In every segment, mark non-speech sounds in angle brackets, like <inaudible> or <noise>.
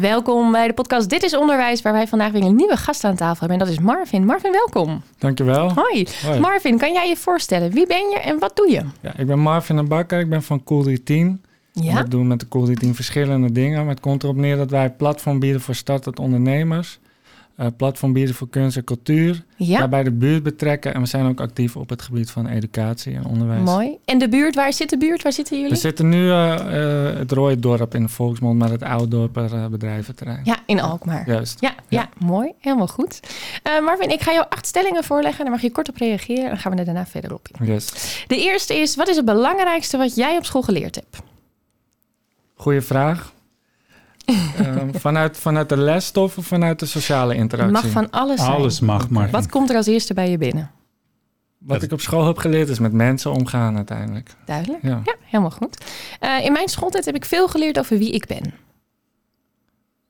Welkom bij de podcast Dit is Onderwijs, waar wij vandaag weer een nieuwe gast aan tafel hebben. En dat is Marvin. Marvin, welkom. Dankjewel. Hoi. Hoi. Marvin, kan jij je voorstellen? Wie ben je en wat doe je? Ja, ik ben Marvin de Bakker, ik ben van Cool 10. En Ja? we doen met de Cool 10 verschillende dingen. Maar het komt erop neer dat wij platform bieden voor startend ondernemers. Eh, platform bieden voor kunst en cultuur. Ja? Daarbij de buurt betrekken. En we zijn ook actief op het gebied van educatie en onderwijs. Mooi. En de buurt, waar zit de buurt? Waar zitten jullie? We zitten nu eh, eh, het Rode Dorp in de Volksmond, maar het Oude Dorper eh, bedrijventerrein. Ja, in Alkmaar. Juist. Ja, ja. mooi. Helemaal goed. Marvin, ik ga jou acht stellingen voorleggen. Daar mag je kort op reageren. En dan gaan we er daarna verder op in. Yes. De eerste is, wat is het belangrijkste wat jij op school geleerd hebt? Goeie vraag. <laughs> Ehm, vanuit, vanuit de lesstof of vanuit de sociale Het interactie? mag van alles zijn. Alles mag, maar Wat komt er als eerste bij je binnen? Wat ik op school heb geleerd is met mensen omgaan uiteindelijk. Duidelijk? Ja. Ja, helemaal goed. Eh, in mijn schooltijd heb ik veel geleerd over wie ik ben.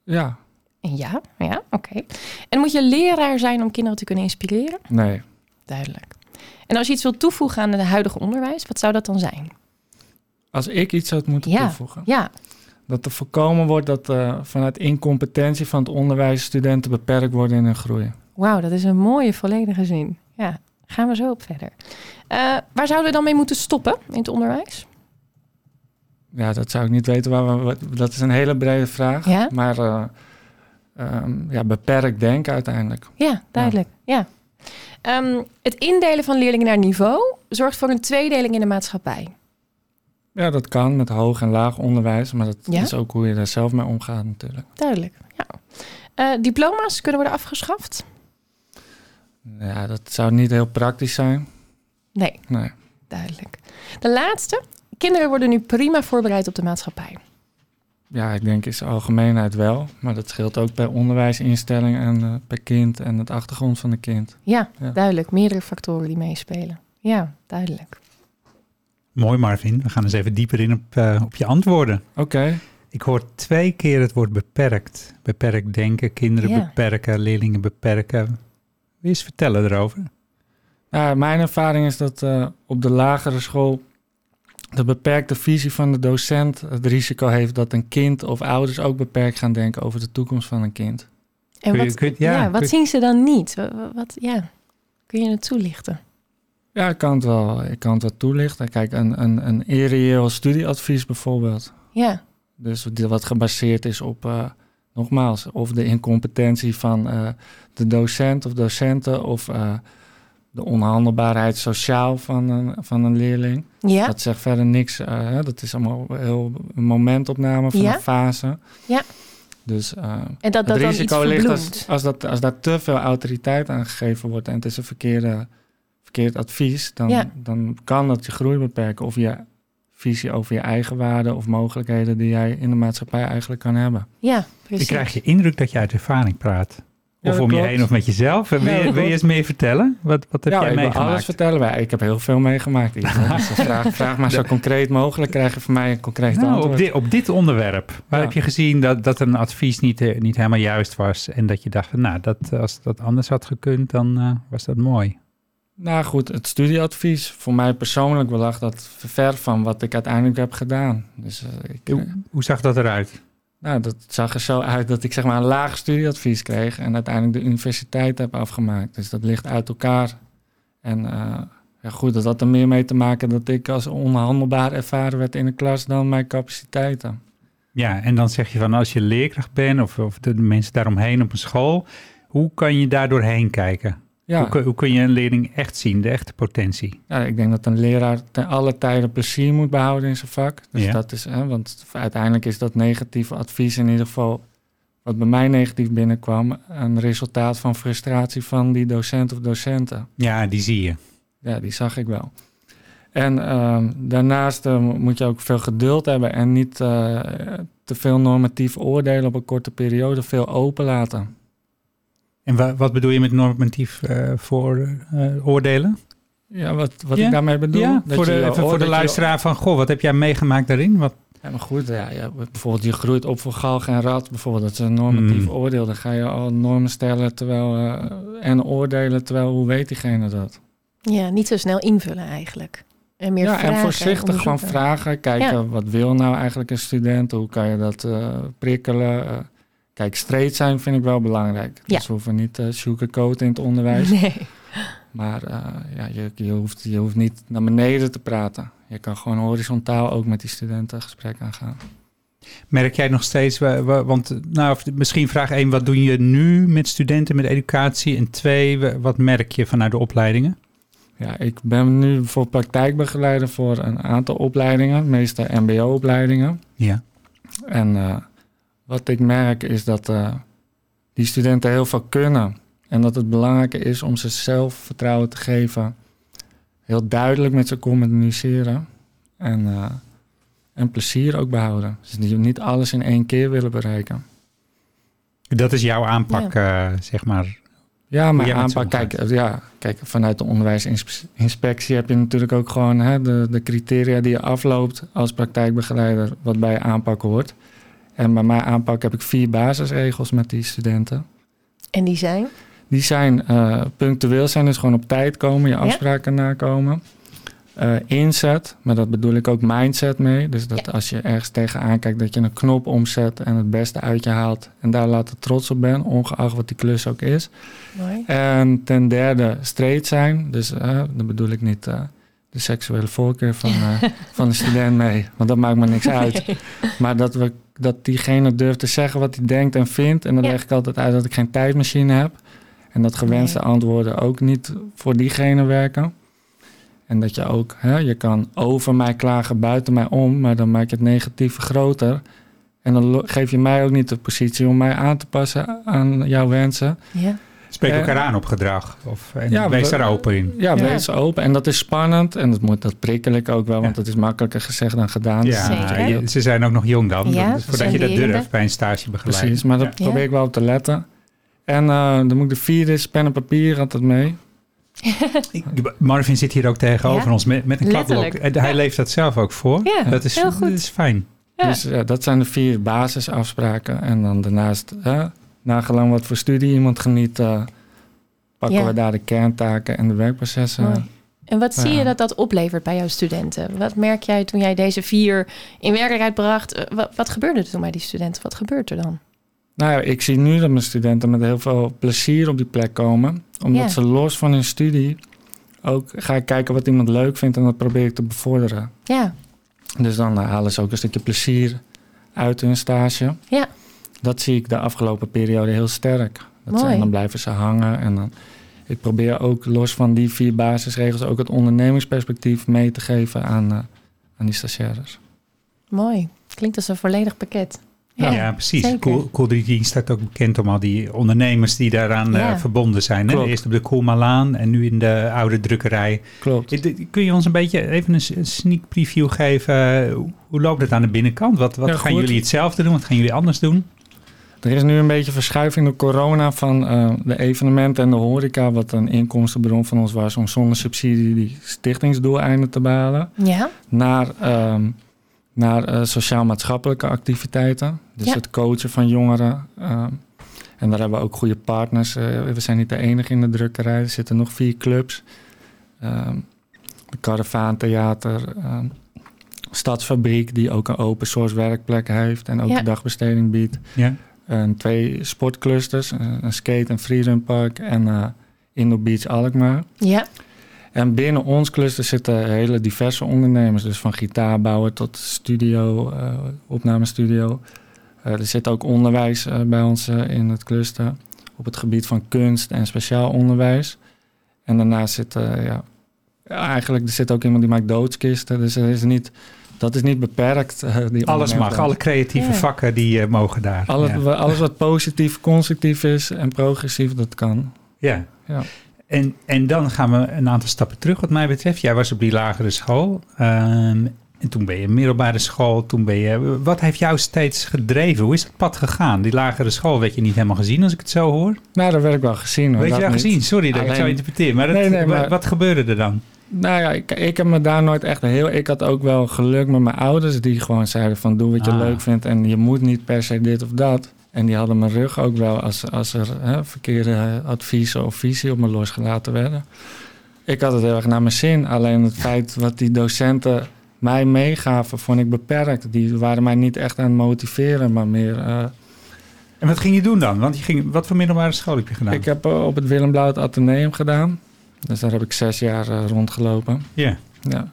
Ja, En ja, ja, oké. En moet je leraar zijn om kinderen te kunnen inspireren? nee. Duidelijk. En als je iets wilt toevoegen aan het huidige onderwijs, wat zou dat dan zijn? Als ik iets zou moeten Ja. toevoegen. Ja, Dat er voorkomen wordt dat eh, vanuit incompetentie van het onderwijs studenten beperkt worden in hun groei. wauw, dat is een mooie volledige zin. Ja, gaan we zo op verder. Eh, waar zouden we dan mee moeten stoppen in het onderwijs? Ja, dat zou ik niet weten. Waar we, dat is een hele brede vraag. Ja? Maar eh, ehm, ja, beperkt denken uiteindelijk. Ja, duidelijk. Ja. Ehm, het indelen van leerlingen naar niveau zorgt voor een tweedeling in de maatschappij. Ja, dat kan met hoog en laag onderwijs. Maar dat Ja? is ook hoe je daar zelf mee omgaat natuurlijk. Duidelijk. Ja. Eh, diploma's kunnen worden afgeschaft? Ja, dat zou niet heel praktisch zijn. Nee, Nee. duidelijk. De laatste. Kinderen worden nu prima voorbereid op de maatschappij. Ja, ik denk in zijn algemeenheid wel. Maar dat scheelt ook per onderwijsinstelling en eh, per kind en het achtergrond van de kind. Ja, Ja. duidelijk. Meerdere factoren die meespelen. Ja, duidelijk. Mooi Marvin. We gaan eens even dieper in op, eh, op je antwoorden. Oké. Ik hoor twee keer het woord beperkt. Beperkt denken, kinderen Ja. beperken, leerlingen beperken. Wil je eens vertellen erover? Ja, mijn ervaring is dat eh, op de lagere school de beperkte visie van de docent het risico heeft dat een kind of ouders ook beperkt gaan denken over de toekomst van een kind. En Kun je- wat, kun je- ja, ja, wat kun je- zien ze dan niet? Wat, wat- ja. Kun je het toelichten? Ja, ik kan het wel, ik kan het wel toelichten. Kijk, een, een, een studieadvies bijvoorbeeld. Ja, Dus wat gebaseerd is op, eh, nogmaals, of de incompetentie van eh, de docent of docenten of eh, de onhandelbaarheid sociaal van een, van een leerling. ja, Dat zegt verder niks. hè, dat is allemaal heel een momentopname van Ja. een fase. Ja. Dus en dat het dat iets risico ligt als, dat, als daar te veel autoriteit aan gegeven wordt en het is een verkeerde, verkeerd advies, dan, Ja. dan kan dat je groei beperken of je visie over je eigen waarden of mogelijkheden die jij in de maatschappij eigenlijk kan hebben. Ja, Ik precies. krijg je indruk dat je uit ervaring praat. Ja, Of om je heen of met jezelf. Wil, Ja, je, wil je eens meer vertellen? Wat, wat heb ja, jij ik wil alles meegemaakt? vertellen. Wij- Ik heb heel veel meegemaakt. Dus vraag, vraag maar zo concreet mogelijk, krijg je van mij een concreet Nou, antwoord. op, dit, op dit onderwerp, waar Ja. heb je gezien dat, dat een advies niet, eh, niet helemaal juist was en dat je dacht, van, nou, dat, als dat anders had gekund, dan eh, was dat mooi. Nou goed, het studieadvies voor mij persoonlijk lag dat ver van wat ik uiteindelijk heb gedaan. Dus eh, ik, eh, Hoe, hoe zag dat eruit? nou, dat zag er zo uit dat ik zeg maar een laag studieadvies kreeg en uiteindelijk de universiteit heb afgemaakt. Dus dat ligt uit elkaar. En eh, ja, goed, dat had er meer mee te maken dat ik als onhandelbaar ervaren werd in de klas dan mijn capaciteiten. Ja, en dan zeg je van als je leerkracht bent of, of de mensen daaromheen op een school, hoe kan je daar doorheen kijken? Ja, Hoe, kun- hoe kun je een leerling echt zien, de echte potentie? ja, ik denk dat een leraar ten alle tijden plezier moet behouden in zijn vak. Dus Ja. dat is, hè, want uiteindelijk is dat negatieve advies in ieder geval, wat bij mij negatief binnenkwam, een resultaat van frustratie van die docent of docenten. Ja, die zie je. Ja, die zag ik wel. En ehm, daarnaast eh, moet je ook veel geduld hebben en niet eh, te veel normatief oordelen op een korte periode, veel open laten. En wa- wat bedoel je met normatief eh vooroordelen? Ja, wat, wat Ja, ik daarmee bedoel. ja, dat voor de, je even oor- voor de je- luisteraar van, goh, wat heb jij meegemaakt daarin? Wat, Ja, maar goed, ja, ja, bijvoorbeeld je groeit op voor galg en rat. Bijvoorbeeld, dat is een normatief Mm. oordeel. Dan ga je al normen stellen terwijl, eh, en oordelen, terwijl hoe weet diegene dat? Ja, niet zo snel invullen eigenlijk. En meer ja, vragen en voorzichtig gewoon onderzoeken. vragen. Kijken, Ja. wat wil nou eigenlijk een student? Hoe kan je dat eh, prikkelen? Kijk, straight zijn vind ik wel belangrijk. Ja. Dus we hoeven niet uh, sugarcoat in het onderwijs. Nee. Maar eh, ja, je, je, hoeft, je hoeft niet naar beneden te praten. Je kan gewoon horizontaal ook met die studenten gesprek aangaan. merk jij nog steeds, wa- wa- want nou, of misschien vraag één, wat doe je nu met studenten, met educatie? En twee, wa- wat merk je vanuit de opleidingen? Ja, ik ben nu voor praktijkbegeleider voor een aantal opleidingen, meeste MBO-opleidingen. Ja. En eh, wat ik merk is dat eh, die studenten heel veel kunnen. En dat het belangrijker is om ze zelfvertrouwen te geven. Heel duidelijk met ze communiceren. En, eh, en plezier ook behouden. Dus die niet alles in één keer willen bereiken. Dat is jouw aanpak, eh, zeg maar. Ja, maar ze aanpak, kijk, ja, kijk, vanuit de onderwijsinspectie heb je natuurlijk ook gewoon hè, de, de criteria die je afloopt als praktijkbegeleider, wat bij je aanpak hoort. En bij mijn aanpak heb ik vier basisregels met die studenten. En die zijn? Die zijn eh, punctueel zijn, dus gewoon op tijd komen, je afspraken nakomen. Eh, inzet, maar dat bedoel ik ook mindset mee. Dus dat Ja. als je ergens tegenaan kijkt, dat je een knop omzet en het beste uit je haalt. En daar later trots op ben, ongeacht wat die klus ook is. Mooi. En ten derde straight zijn. Dus eh dan bedoel ik niet de seksuele voorkeur van, <laughs> van de student mee. Want dat maakt me niks uit. Maar dat, we, dat diegene durft te zeggen wat hij denkt en vindt. En dan Ja. leg ik altijd uit dat ik geen tijdmachine heb. En dat gewenste antwoorden ook niet voor diegene werken. En dat je ook, hè, je kan over mij klagen, buiten mij om. Maar dan maak je het negatieve groter. En dan geef je mij ook niet de positie om mij aan te passen aan jouw wensen. Ja. Spreek Eh, elkaar aan op gedrag. Of, en ja, wees we- daar open in. Ja, Ja. wees open. En dat is spannend. En dat, moet, dat prikkel ik ook wel, want Ja. het is makkelijker gezegd dan gedaan. Zeker. je- ze zijn ook nog jong dan. Ja, dus voordat je dat durft bij een stagebegeleiding. Precies, maar dat Ja. probeer ik wel op te letten. En eh, dan moet ik de vierde is pen en papier altijd mee. <laughs> Ik- Marvin zit hier ook tegenover Ja, ons met, met een kladblok. hij Ja. leeft dat zelf ook voor. Ja, dat, is, heel goed. dat is fijn. Ja. Dus ja, dat zijn de vier basisafspraken. En dan daarnaast, hè, nagelang wat voor studie iemand geniet, eh, pakken Ja. we daar de kerntaken en de werkprocessen. Mooi. En wat zie je dat dat oplevert bij jouw studenten? Wat merk jij toen jij deze vier in werkelijkheid bracht? Eh, Wat, wat gebeurde er toen bij die studenten? Wat gebeurt er dan? Nou ja, ik zie nu dat mijn studenten met heel veel plezier op die plek komen. Omdat Ja. ze los van hun studie ook ga ik kijken wat iemand leuk vindt en dat probeer ik te bevorderen. Ja, Dus dan eh, halen ze ook een stukje plezier uit hun stage. Ja. Dat zie ik de afgelopen periode heel sterk. Dat Mooi. zijn, dan blijven ze hangen. En dan, ik probeer ook los van die vier basisregels ook het ondernemingsperspectief mee te geven aan, eh, aan die stagiaires. mooi. Klinkt als een volledig pakket. Ja, precies. zeker. Cool, cool 3D staat ook bekend om al die ondernemers die daaraan eh, Ja. verbonden zijn. Hè? Eerst op de Koelmalaan en nu in de oude drukkerij. Klopt. Eh, Kun je ons een beetje even een sneak preview geven? Hoe- Hoe loopt het aan de binnenkant? Wat, wat Ja, gaan goed. jullie hetzelfde doen? Wat gaan jullie anders doen? Er is nu een beetje verschuiving door corona van eh, de evenementen en de horeca, wat een inkomstenbron van ons was om zonder subsidie die stichtingsdoeleinden te behalen. Ja, naar, ehm, naar eh, sociaal-maatschappelijke activiteiten. Dus Ja. het coachen van jongeren. ehm, en daar hebben we ook goede partners. Eh, we zijn niet de enige in de drukkerij. Er zitten nog vier clubs. Ehm de Caravaan Theater. ehm, Stadsfabriek, die ook een open source werkplek heeft en ook Ja. de dagbesteding biedt. Ja. En twee sportclusters, een skate- en freerunpark en Indoor Beach Alkmaar. ja, En binnen ons cluster zitten hele diverse ondernemers. Dus van gitaarbouwer tot studio, eh, opnamestudio. Eh, er zit ook onderwijs bij ons in het cluster. Op het gebied van kunst en speciaal onderwijs. En daarnaast zit, ja, ja, eigenlijk er zit ook iemand die maakt doodskisten. Dus er is niet, dat is niet beperkt. eh, die Alles mag, alle creatieve Ja. vakken die eh, mogen daar. Alles, ja. alles wat positief, constructief is en progressief, dat kan. Ja. Ja. En, en dan gaan we een aantal stappen terug wat mij betreft. Jij was op die lagere school. Ehm, En toen ben je middelbare school, toen ben je... Wat heeft jou steeds gedreven? Hoe is het pad gegaan? Die lagere school werd je niet helemaal gezien als ik het zo hoor. Nou, dat werd ik wel gezien. hoor. Weet je Dat wel gezien? Sorry dat ik het zo interpreteer. Maar, Nee, nee, maar- wat gebeurde er dan? Nou ja, ik, ik heb me daar nooit echt heel... Ik had ook wel geluk met mijn ouders die gewoon zeiden van... doe wat je Ah. leuk vindt en je moet niet per se dit of dat. En die hadden mijn rug ook wel als, als er hè, verkeerde adviezen of visie op me losgelaten werden. Ik had het heel erg naar mijn zin. Alleen het feit wat die docenten mij meegaven, vond ik beperkt. Die waren mij niet echt aan het motiveren, maar meer... eh, En wat ging je doen dan? Want je ging, wat voor middelbare school heb je gedaan? Ik heb eh, op het Willem Blauw het Atheneum gedaan. Dus daar heb ik zes jaar eh, rondgelopen. Ja. Ja.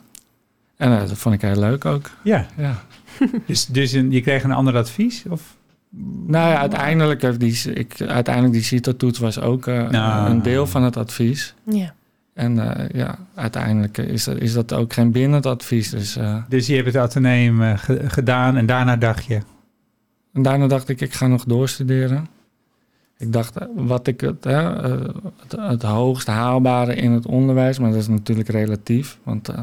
En eh, dat vond ik heel leuk ook. Ja, Ja. <laughs> dus, dus een, je kreeg een ander advies? Of? Nou ja, uiteindelijk, heeft die, ik, uiteindelijk die CITO-toets was ook eh, Nou. een deel van het advies. Ja. En eh, ja, uiteindelijk is dat, is dat ook geen bindend advies. Dus, eh, Dus je hebt het ateneum ge- gedaan en daarna dacht je... en daarna dacht ik, ik ga nog doorstuderen. Ik dacht, eh, wat ik het, hè, eh, het, het hoogst haalbare in het onderwijs, maar dat is natuurlijk relatief. Want eh,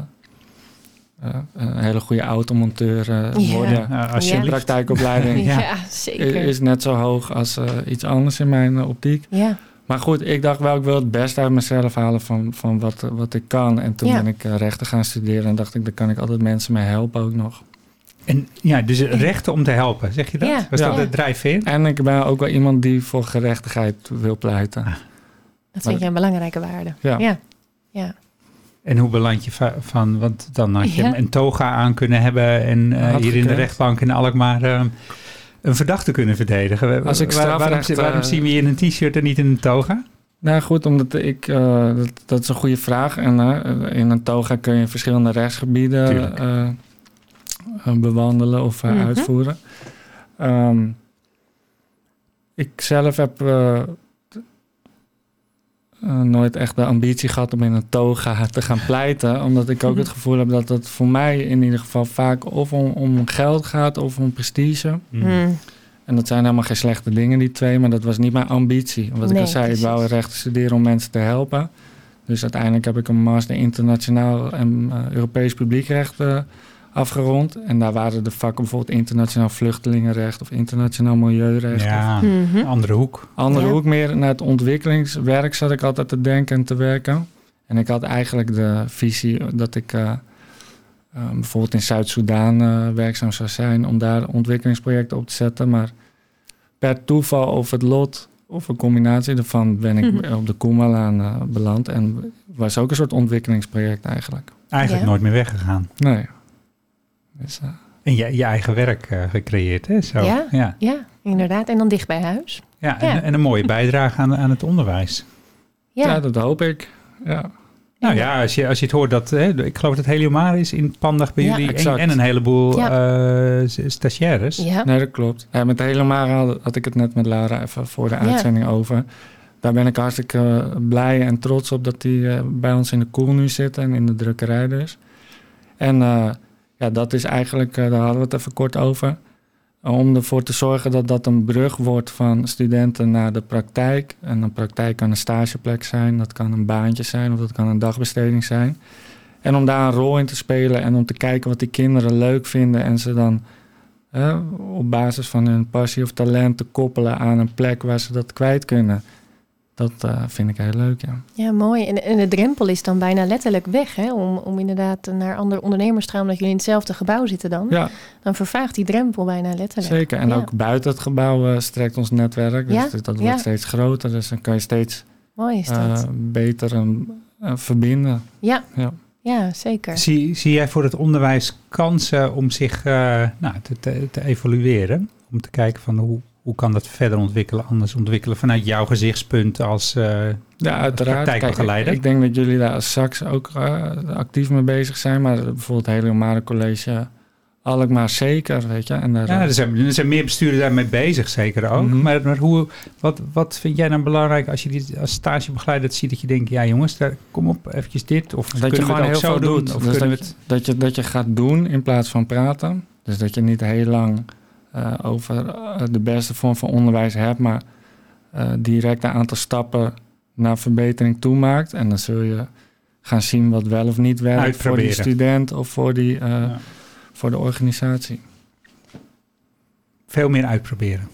eh, een hele goede automonteur eh, Ja. worden, Nou, Ja. alsjeblieft. praktijkopleiding, <laughs> Ja, Ja. zeker. is, is net zo hoog als iets anders in mijn optiek. ja. Maar goed, ik dacht wel, ik wil het beste uit mezelf halen van, van wat, wat ik kan. En toen Ja. ben ik rechten gaan studeren en dacht ik, daar kan ik altijd mensen mee helpen ook nog. En ja, dus rechten om te helpen, zeg je dat? Ja. Was dat de drijfveer? En ik ben ook wel iemand die voor gerechtigheid wil pleiten. Dat vind jij een belangrijke waarde. Ja. Ja. ja. En hoe beland je va- van, want dan had je Ja. een toga aan kunnen hebben en eh, hier in de rechtbank in Alkmaar eh, een verdachte kunnen verdedigen. Als ik Waar- waarom, strafrecht, waarom eh, zien we je in een t-shirt en niet in een toga? Nou goed, omdat ik, eh, dat, dat is een goede vraag. En eh, in een toga kun je verschillende rechtsgebieden. Eh, bewandelen of eh, Mhm. uitvoeren. Ehm, ik zelf heb eh, nooit echt de ambitie gehad om in een toga te gaan pleiten. Omdat ik ook het gevoel heb dat het voor mij in ieder geval vaak of om, om geld gaat of om prestige. Hmm. En dat zijn helemaal geen slechte dingen, die twee, maar dat was niet mijn ambitie. Wat ik al zei, ik wou rechten studeren om mensen te helpen. Dus uiteindelijk heb ik een master internationaal en Europees publiekrecht eh, afgerond. En daar waren de vakken bijvoorbeeld internationaal vluchtelingenrecht of internationaal milieurecht. Ja, Mhm. een andere hoek. Andere Ja. hoek meer naar het ontwikkelingswerk zat ik altijd te denken en te werken. En ik had eigenlijk de visie dat ik eh, eh, bijvoorbeeld in Zuid-Soedan eh, werkzaam zou zijn om daar ontwikkelingsprojecten op te zetten. Maar per toeval of het lot of een combinatie daarvan ben ik Mhm. op de Koemalaan beland. En was ook een soort ontwikkelingsproject eigenlijk. Eigenlijk Ja. nooit meer weggegaan. Nee. Dus, eh, En je, je eigen werk eh, gecreëerd, hè? Zo. Ja. ja. Ja, inderdaad. En dan dicht bij huis. Ja, en, Ja. en een mooie bijdrage aan, aan het onderwijs. Ja. ja. dat hoop ik. Ja. Nou ja, als je, als je het hoort dat, hè, ik geloof dat Heliomar is in Pandag bij Ja, jullie en, exact. en een heleboel Ja. eh, stagiaires. ja. Nee, dat klopt. Ja, met Mara had, had ik het net met Lara even voor de Ja. uitzending over. Daar ben ik hartstikke blij en trots op dat hij eh, bij ons in de koel nu zit en in de drukkerij dus. En eh, ja, dat is eigenlijk, eh, daar hadden we het even kort over. Om ervoor te zorgen dat dat een brug wordt van studenten naar de praktijk. En een praktijk kan een stageplek zijn, dat kan een baantje zijn of dat kan een dagbesteding zijn. En om daar een rol in te spelen en om te kijken wat die kinderen leuk vinden en ze dan hè, op basis van hun passie of talent te koppelen aan een plek waar ze dat kwijt kunnen. Dat eh, vind ik heel leuk, ja. Ja, mooi. En, en de drempel is dan bijna letterlijk weg, hè? Om, om inderdaad naar andere ondernemers te gaan, omdat jullie in hetzelfde gebouw zitten dan. Ja, Dan vervaagt die drempel bijna letterlijk. zeker. En Ja. ook buiten het gebouw eh, strekt ons netwerk. Dus Ja, dat dat ja. wordt steeds groter. Dus dan kan je steeds Mooi is dat. eh, beter een, eh, verbinden. ja. Ja. ja, zeker. Zie, zie jij voor het onderwijs kansen om zich eh, nou, te, te, te evalueren? Om te kijken van hoe, hoe kan dat verder ontwikkelen, anders ontwikkelen vanuit jouw gezichtspunt als... eh, Ja, uiteraard. Kijk, ik, denk dat jullie daar als SAX ook eh, actief mee bezig zijn. Maar bijvoorbeeld het hele College, Alkmaar zeker, weet je. En daar, ja, er zijn, er zijn meer besturen daarmee bezig, zeker ook. Mhm. Maar, maar hoe, wat, wat vind jij dan belangrijk als je die als stagebegeleider ziet dat je denkt, ja jongens, daar, kom op, eventjes dit. Of Dat je gewoon heel veel doen? doet. Of Dus dat, het... dat, je, dat je gaat doen in plaats van praten. Dus dat je niet heel lang eh, over eh, de beste vorm van onderwijs hebt, maar eh, direct een aantal stappen naar verbetering toemaakt. En dan zul je gaan zien wat wel of niet werkt voor die student of voor die, eh, Ja. voor de organisatie. Veel meer uitproberen.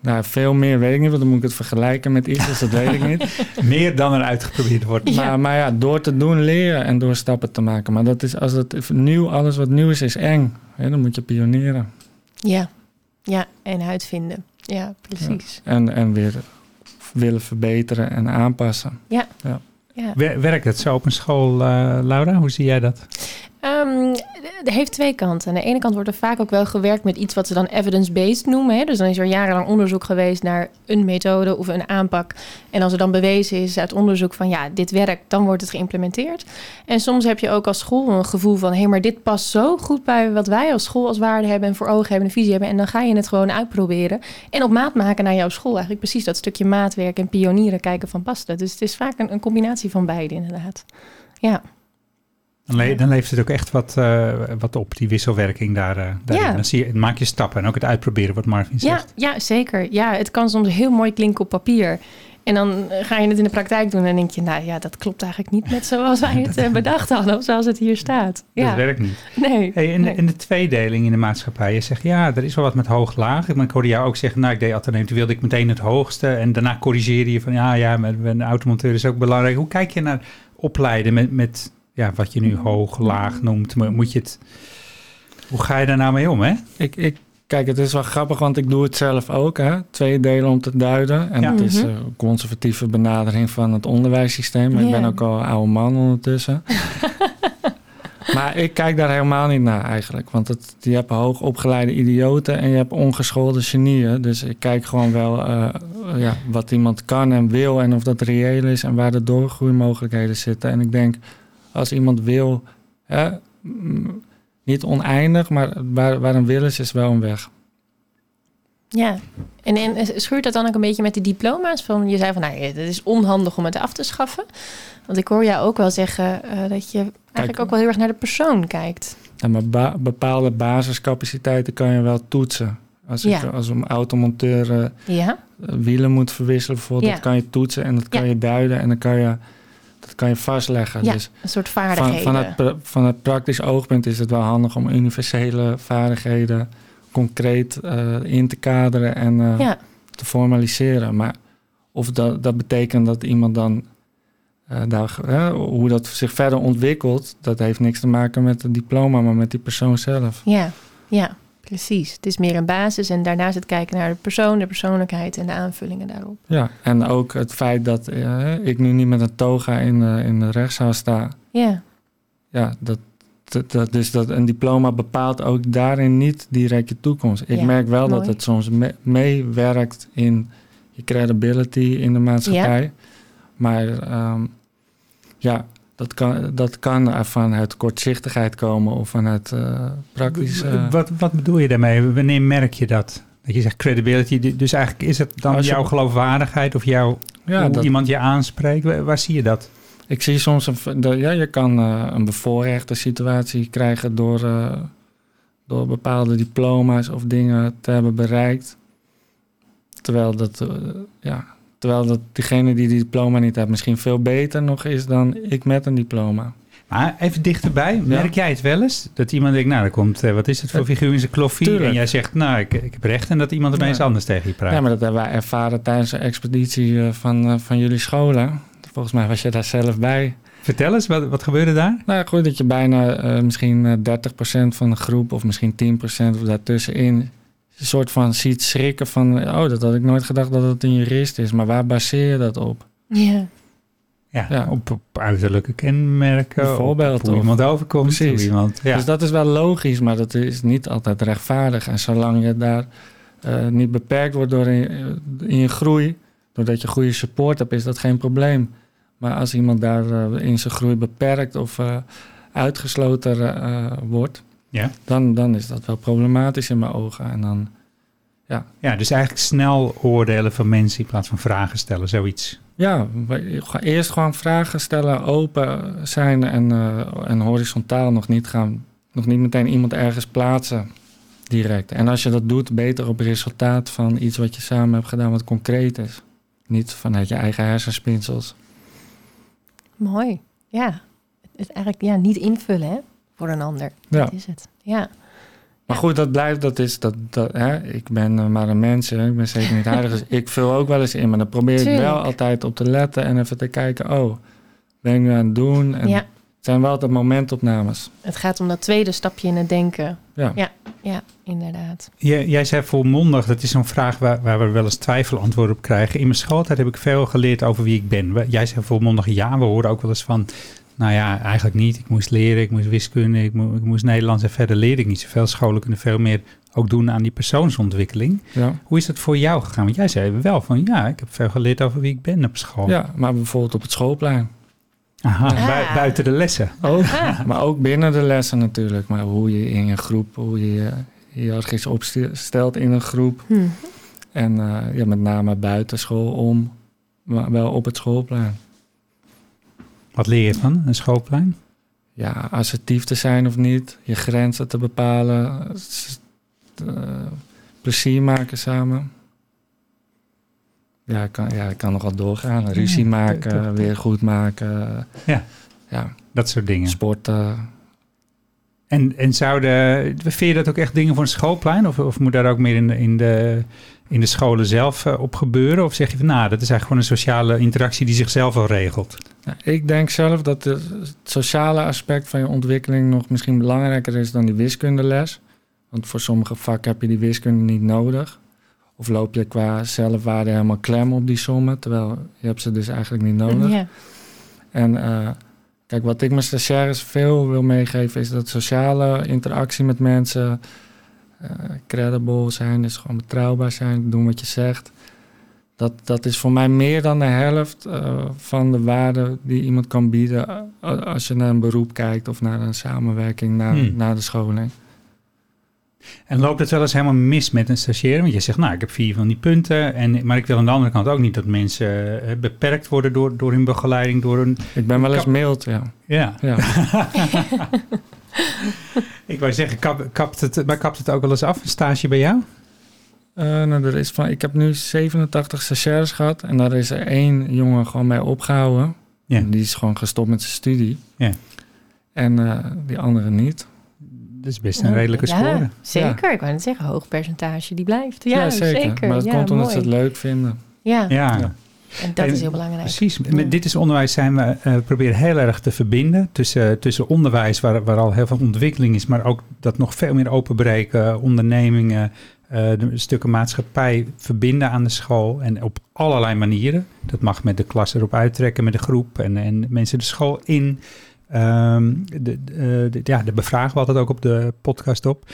Nou, veel meer weet ik niet, want dan moet ik het vergelijken met iets, dus dat weet ik niet. <laughs> meer dan er uitgeprobeerd wordt. Ja. Maar, maar ja, door te doen leren en door stappen te maken. Maar dat is, als het nieuw, alles wat nieuw is, is eng. Hè, dan moet je pionieren. Ja, ja, en uitvinden. Ja, precies. En, en weer willen verbeteren en aanpassen. Ja. Wer- Werkt het zo op een school, eh, Laura? Hoe zie jij dat? Ehm, het heeft twee kanten. Aan de ene kant wordt er vaak ook wel gewerkt met iets wat ze dan evidence-based noemen. Hè? Dus dan is er jarenlang onderzoek geweest naar een methode of een aanpak. En als er dan bewezen is uit onderzoek van ja, dit werkt, dan wordt het geïmplementeerd. En soms heb je ook als school een gevoel van hé, hey, maar dit past zo goed bij wat wij als school als waarde hebben en voor ogen hebben en visie hebben. En dan ga je het gewoon uitproberen. En op maat maken naar jouw school. Eigenlijk precies dat stukje maatwerk en pionieren kijken van past het. Dus het is vaak een, een combinatie van beide inderdaad. Ja. Dan, le- dan levert het ook echt wat, eh, wat op, die wisselwerking daar, eh. Ja. Dan zie je, maak je stappen en ook het uitproberen, wat Marvin Ja, zegt. ja, zeker. Ja, het kan soms heel mooi klinken op papier. En dan eh, ga je het in de praktijk doen en denk je, nou ja, dat klopt eigenlijk niet met zoals wij het <laughs> bedacht hadden of zoals het hier staat. Dat Ja, werkt niet. nee. Hey, en, de- nee. en de tweedeling in de maatschappij. Je zegt, ja, er is wel wat met hoog-laag. Ik hoorde jou ook zeggen, nou, ik deed ateneem, toen wilde ik meteen het hoogste. En daarna corrigeerde je van, ja, ja, een automonteur is ook belangrijk. Hoe kijk je naar opleiden met, met ja, wat je nu hoog-laag noemt? Mo- Moet je het... Hoe ga je daar nou mee om, hè? Ik, ik, kijk, het is wel grappig, want ik doe het zelf ook. Hè? Twee delen om te duiden. En Ja. het is Mhm. een conservatieve benadering van het onderwijssysteem. Maar ik ben ook al een oude man ondertussen. <laughs> maar ik kijk daar helemaal niet naar eigenlijk. Want het, je hebt hoogopgeleide idioten en je hebt ongeschoolde genieën. Dus ik kijk gewoon wel eh, ja, wat iemand kan en wil en of dat reëel is en waar de doorgroeimogelijkheden zitten. En ik denk, als iemand wil, hè, niet oneindig, maar waar, waar een wil is, is wel een weg. Ja, en, en schuurt dat dan ook een beetje met de diploma's? Van, je zei van, nou, het is onhandig om het af te schaffen. Want ik hoor jou ook wel zeggen eh, dat je eigenlijk ook wel heel erg naar de persoon kijkt. Ja, maar ba- bepaalde basiscapaciteiten kan je wel toetsen. Als, Ja. ik, als een automonteur eh, Ja, wielen moet verwisselen, bijvoorbeeld, Ja. dat kan je toetsen en dat kan je duiden en dan kan je, kan je vastleggen. ja Dus een soort van, vaardigheden. van, het, pra- van het praktisch oogpunt is het wel handig om universele vaardigheden concreet eh, in te kaderen en eh, ja, te formaliseren. Maar of dat, dat betekent dat iemand dan eh, daar, hè, hoe dat zich verder ontwikkelt, dat heeft niks te maken met het diploma, maar met die persoon zelf. ja, ja, precies. Het is meer een basis en daarnaast het kijken naar de persoon, de persoonlijkheid en de aanvullingen daarop. Ja, en ook het feit dat eh, ik nu niet met een toga in, in de rechtszaal sta. Ja, Ja, dat, dat, dat, dus dat een diploma bepaalt ook daarin niet direct je toekomst. Ik Ja, merk wel dat het soms me- meewerkt in je credibility in de maatschappij. Maar ehm, ja, dat kan, dat kan vanuit kortzichtigheid komen of vanuit eh praktisch... eh, Wat, wat bedoel je daarmee? Wanneer merk je dat? Dat je zegt credibility, dus eigenlijk is het dan je- jouw geloofwaardigheid of jouw, ja, hoe dat, iemand je aanspreekt? Waar, waar zie je dat? Ik zie soms een, ja, je kan eh, een bevoorrechte situatie krijgen door, door bepaalde diploma's of dingen te hebben bereikt. Terwijl dat, ja, terwijl dat diegene die die diploma niet heeft misschien veel beter nog is dan ik met een diploma. Maar even dichterbij, merk jij het wel eens? Dat iemand denkt, nou, er komt, eh, wat is het voor Eh, figuur in zijn kloffie? tuurlijk. En jij zegt, nou, ik, ik heb recht. En dat iemand opeens Ja. anders tegen je praat. Ja, maar dat hebben wij ervaren tijdens de expeditie eh, van, van jullie scholen. Volgens mij was je daar zelf bij. Vertel eens, wat, wat gebeurde daar? Nou goed, dat je bijna misschien eh, 30% van de groep of misschien 10% of daartussenin een soort van ziet schrikken van, oh, dat had ik nooit gedacht dat het een jurist is, maar waar baseer je dat op? ja, Ja, Ja. Op, op uiterlijke kenmerken, Bijvoorbeeld, op hoe of- iemand overkomt. Precies. Iemand, ja. Dus dat is wel logisch, maar dat is niet altijd rechtvaardig. En zolang je daar eh, niet beperkt wordt door in, in je groei, doordat je goede support hebt, is dat geen probleem. Maar als iemand daar eh, in zijn groei beperkt of eh, uitgesloten eh, wordt, Ja. dan, dan is dat wel problematisch in mijn ogen. En dan, ja, dus eigenlijk snel oordelen van mensen in plaats van vragen stellen, zoiets. ja, eerst gewoon vragen stellen, open zijn en, eh, en horizontaal nog niet gaan, nog niet meteen iemand ergens plaatsen direct. En als je dat doet, beter op resultaat van iets wat je samen hebt gedaan wat concreet is. Niet vanuit je eigen hersenspinsels. mooi. Ja, het eigenlijk ja, niet invullen hè, voor een ander. Ja. Dat is het. Ja. Maar goed, dat blijft, dat is, dat, dat, hè? ik ben eh, maar een mens, hè? ik ben zeker niet heilig. Dus <laughs> ik vul ook wel eens in, maar dan probeer ik wel altijd op te letten en even te kijken, oh, ben ik nu aan het doen? En Ja, het zijn wel altijd momentopnames. het gaat om dat tweede stapje in het denken. Ja. Ja, ja inderdaad. Jij, jij zei volmondig, dat is zo'n vraag waar, waar we wel eens twijfelantwoorden op krijgen. In mijn schooltijd heb ik veel geleerd over wie ik ben. Jij zei volmondig ja, we horen ook wel eens van... Nou ja, eigenlijk niet. Ik moest leren, ik moest wiskunde, ik, mo- ik moest Nederlands en verder leerde ik niet zoveel. Scholen kunnen veel meer ook doen aan die persoonsontwikkeling. Ja. Hoe is dat voor jou gegaan? Want jij zei wel van ja, ik heb veel geleerd over wie ik ben op school. ja, maar bijvoorbeeld op het schoolplein. Aha, Ah. bui- buiten de lessen. Ook, Ah. maar ook binnen de lessen natuurlijk. Maar hoe je in een groep, hoe je je hiërarchisch opstelt in een groep. Hm. En eh, ja, met name buiten school om, maar wel op het schoolplein. Wat leer je van een schoolplein? Ja, assertief te zijn of niet, je grenzen te bepalen, eh, plezier maken samen. Ja, ik kan, ja, ik kan nogal doorgaan. Ruzie Ja, maken, toch, weer goed maken. Ja. ja Dat soort dingen. sporten. En, en zouden, vind je dat ook echt dingen voor een schoolplein? Of, of moet daar ook meer in de, in de, in de scholen zelf eh, op gebeuren? Of zeg je van nou, dat is eigenlijk gewoon een sociale interactie die zichzelf al regelt? Ik denk zelf dat het sociale aspect van je ontwikkeling nog misschien belangrijker is dan die wiskundeles. Want voor sommige vakken heb je die wiskunde niet nodig. Of loop je qua zelfwaarde helemaal klem op die sommen, terwijl je hebt ze dus eigenlijk niet nodig. Ja. En eh, kijk, wat ik mijn stagiaires veel wil meegeven is dat sociale interactie met mensen, eh, credible zijn, dus gewoon betrouwbaar zijn, doen wat je zegt. Dat, dat is voor mij meer dan de helft eh, van de waarde die iemand kan bieden eh, als je naar een beroep kijkt of naar een samenwerking na, Hmm. na de scholing. En loopt het wel eens helemaal mis met een stagiaire? Want je zegt, nou, ik heb vier van die punten. En, maar ik wil aan de andere kant ook niet dat mensen eh, beperkt worden door, door hun begeleiding, door hun... Ik ben wel eens mild, ja. Ja, ja. <laughs> ik wou zeggen, kap, kapt het, maar kapt het ook wel eens af, een stage bij jou? Eh, nou, er is van, ik heb nu 87 stagiaires gehad en daar is er één jongen gewoon mee opgehouden. Ja. En Die is gewoon gestopt met zijn studie. Ja. En eh, die andere niet. Dat is best een redelijke ja, score. Zeker, ik wou net zeggen, hoog percentage die blijft. Ja, Ja, zeker. Maar dat ja, komt omdat mooi. ze het leuk vinden. Ja, Ja, Ja. en dat En- is heel belangrijk. precies. Ja. Met dit is onderwijs zijn we eh, proberen heel erg te verbinden tussen, tussen onderwijs, waar, waar al heel veel ontwikkeling is, maar ook dat nog veel meer openbreken, ondernemingen, eh, de stukken maatschappij verbinden aan de school en op allerlei manieren. Dat mag met de klas erop uittrekken, met de groep en, en mensen de school in. De, de- ja, de bevragen we altijd ook op de podcast op.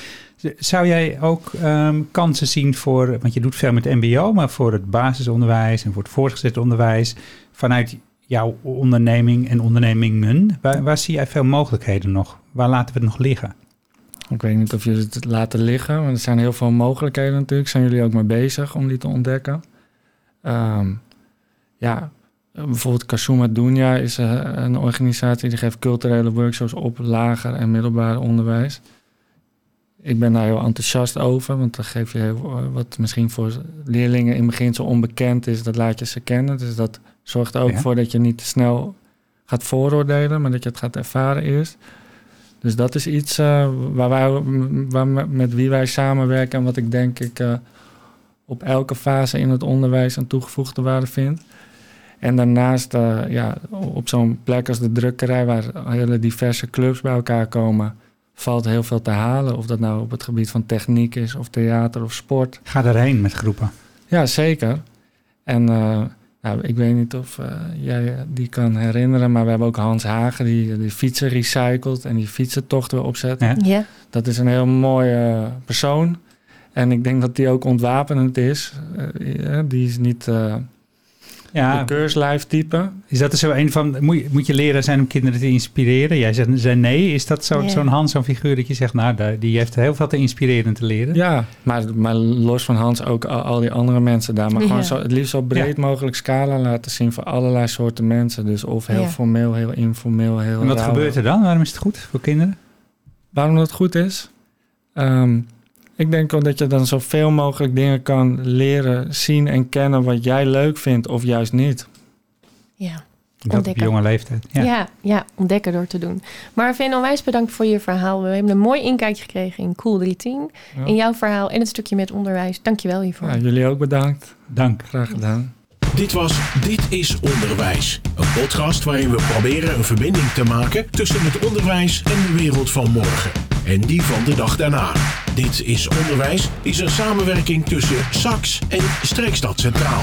Zou jij ook ehm, kansen zien voor, want je doet veel met MBO, maar voor het basisonderwijs en voor het voortgezet onderwijs, vanuit jouw onderneming en ondernemingen, waar, waar zie jij veel mogelijkheden nog? Waar laten we het nog liggen? Ik weet niet of jullie het laten liggen, maar er zijn heel veel mogelijkheden natuurlijk. Zijn jullie ook mee bezig om die te ontdekken? Ehm, ja, bijvoorbeeld Kasuma Dunya is eh, een organisatie die geeft culturele workshops op lager en middelbaar onderwijs. Ik ben daar heel enthousiast over, want dan geef je heel, eh, wat misschien voor leerlingen in het begin zo onbekend is, dat laat je ze kennen. Dus dat zorgt er ook Ja. voor dat je niet te snel gaat vooroordelen, maar dat je het gaat ervaren eerst. Dus dat is iets eh, waar wij, waar, met wie wij samenwerken en wat ik denk ik eh, op elke fase in het onderwijs een toegevoegde waarde vind. En daarnaast, eh, ja, op zo'n plek als de drukkerij, waar hele diverse clubs bij elkaar komen, valt heel veel te halen. Of dat nou op het gebied van techniek is, of theater of sport. Ga erheen met groepen. Ja, zeker. En nou, ik weet niet of eh, jij die kan herinneren, maar we hebben ook Hans Hagen die, die fietsen recycelt en die fietsentocht weer opzet. Ja. Ja, Dat is een heel mooie persoon. En ik denk dat die ook ontwapenend is. Eh, die is niet eh Ja, de keurslijf type. is dat er zo een van, moet je, moet je leren zijn om kinderen te inspireren? Jij zegt, zei nee, is dat zo- zo'n Hans, zo'n figuur dat je zegt, nou, die heeft heel veel te inspireren te leren? Ja, maar, maar los van Hans ook al, al die andere mensen daar. Maar Ja. gewoon zo, het liefst zo breed mogelijk scala laten zien voor allerlei soorten mensen. Dus of heel Ja. formeel, heel informeel, heel En wat rauw. gebeurt er dan? Waarom is het goed voor kinderen? Waarom dat goed is? Ehm, ik denk omdat je dan zoveel mogelijk dingen kan leren, zien en kennen wat jij leuk vindt of juist niet. ja. Dat op Ontdekken. jonge leeftijd. Ja. Ja. ja, ontdekken door te doen. Maar Vin, onwijs bedankt voor je verhaal. We hebben een mooi inkijkje gekregen in Cool 310. Ja. In jouw verhaal en het stukje met onderwijs. Dankjewel hiervoor. Ja, jullie ook bedankt. Dank. Graag gedaan. Dit was Dit is Onderwijs. Een podcast waarin we proberen een verbinding te maken tussen het onderwijs en de wereld van morgen. En die van de dag daarna. Dit is Onderwijs is een samenwerking tussen SAX en Streekstad Centraal.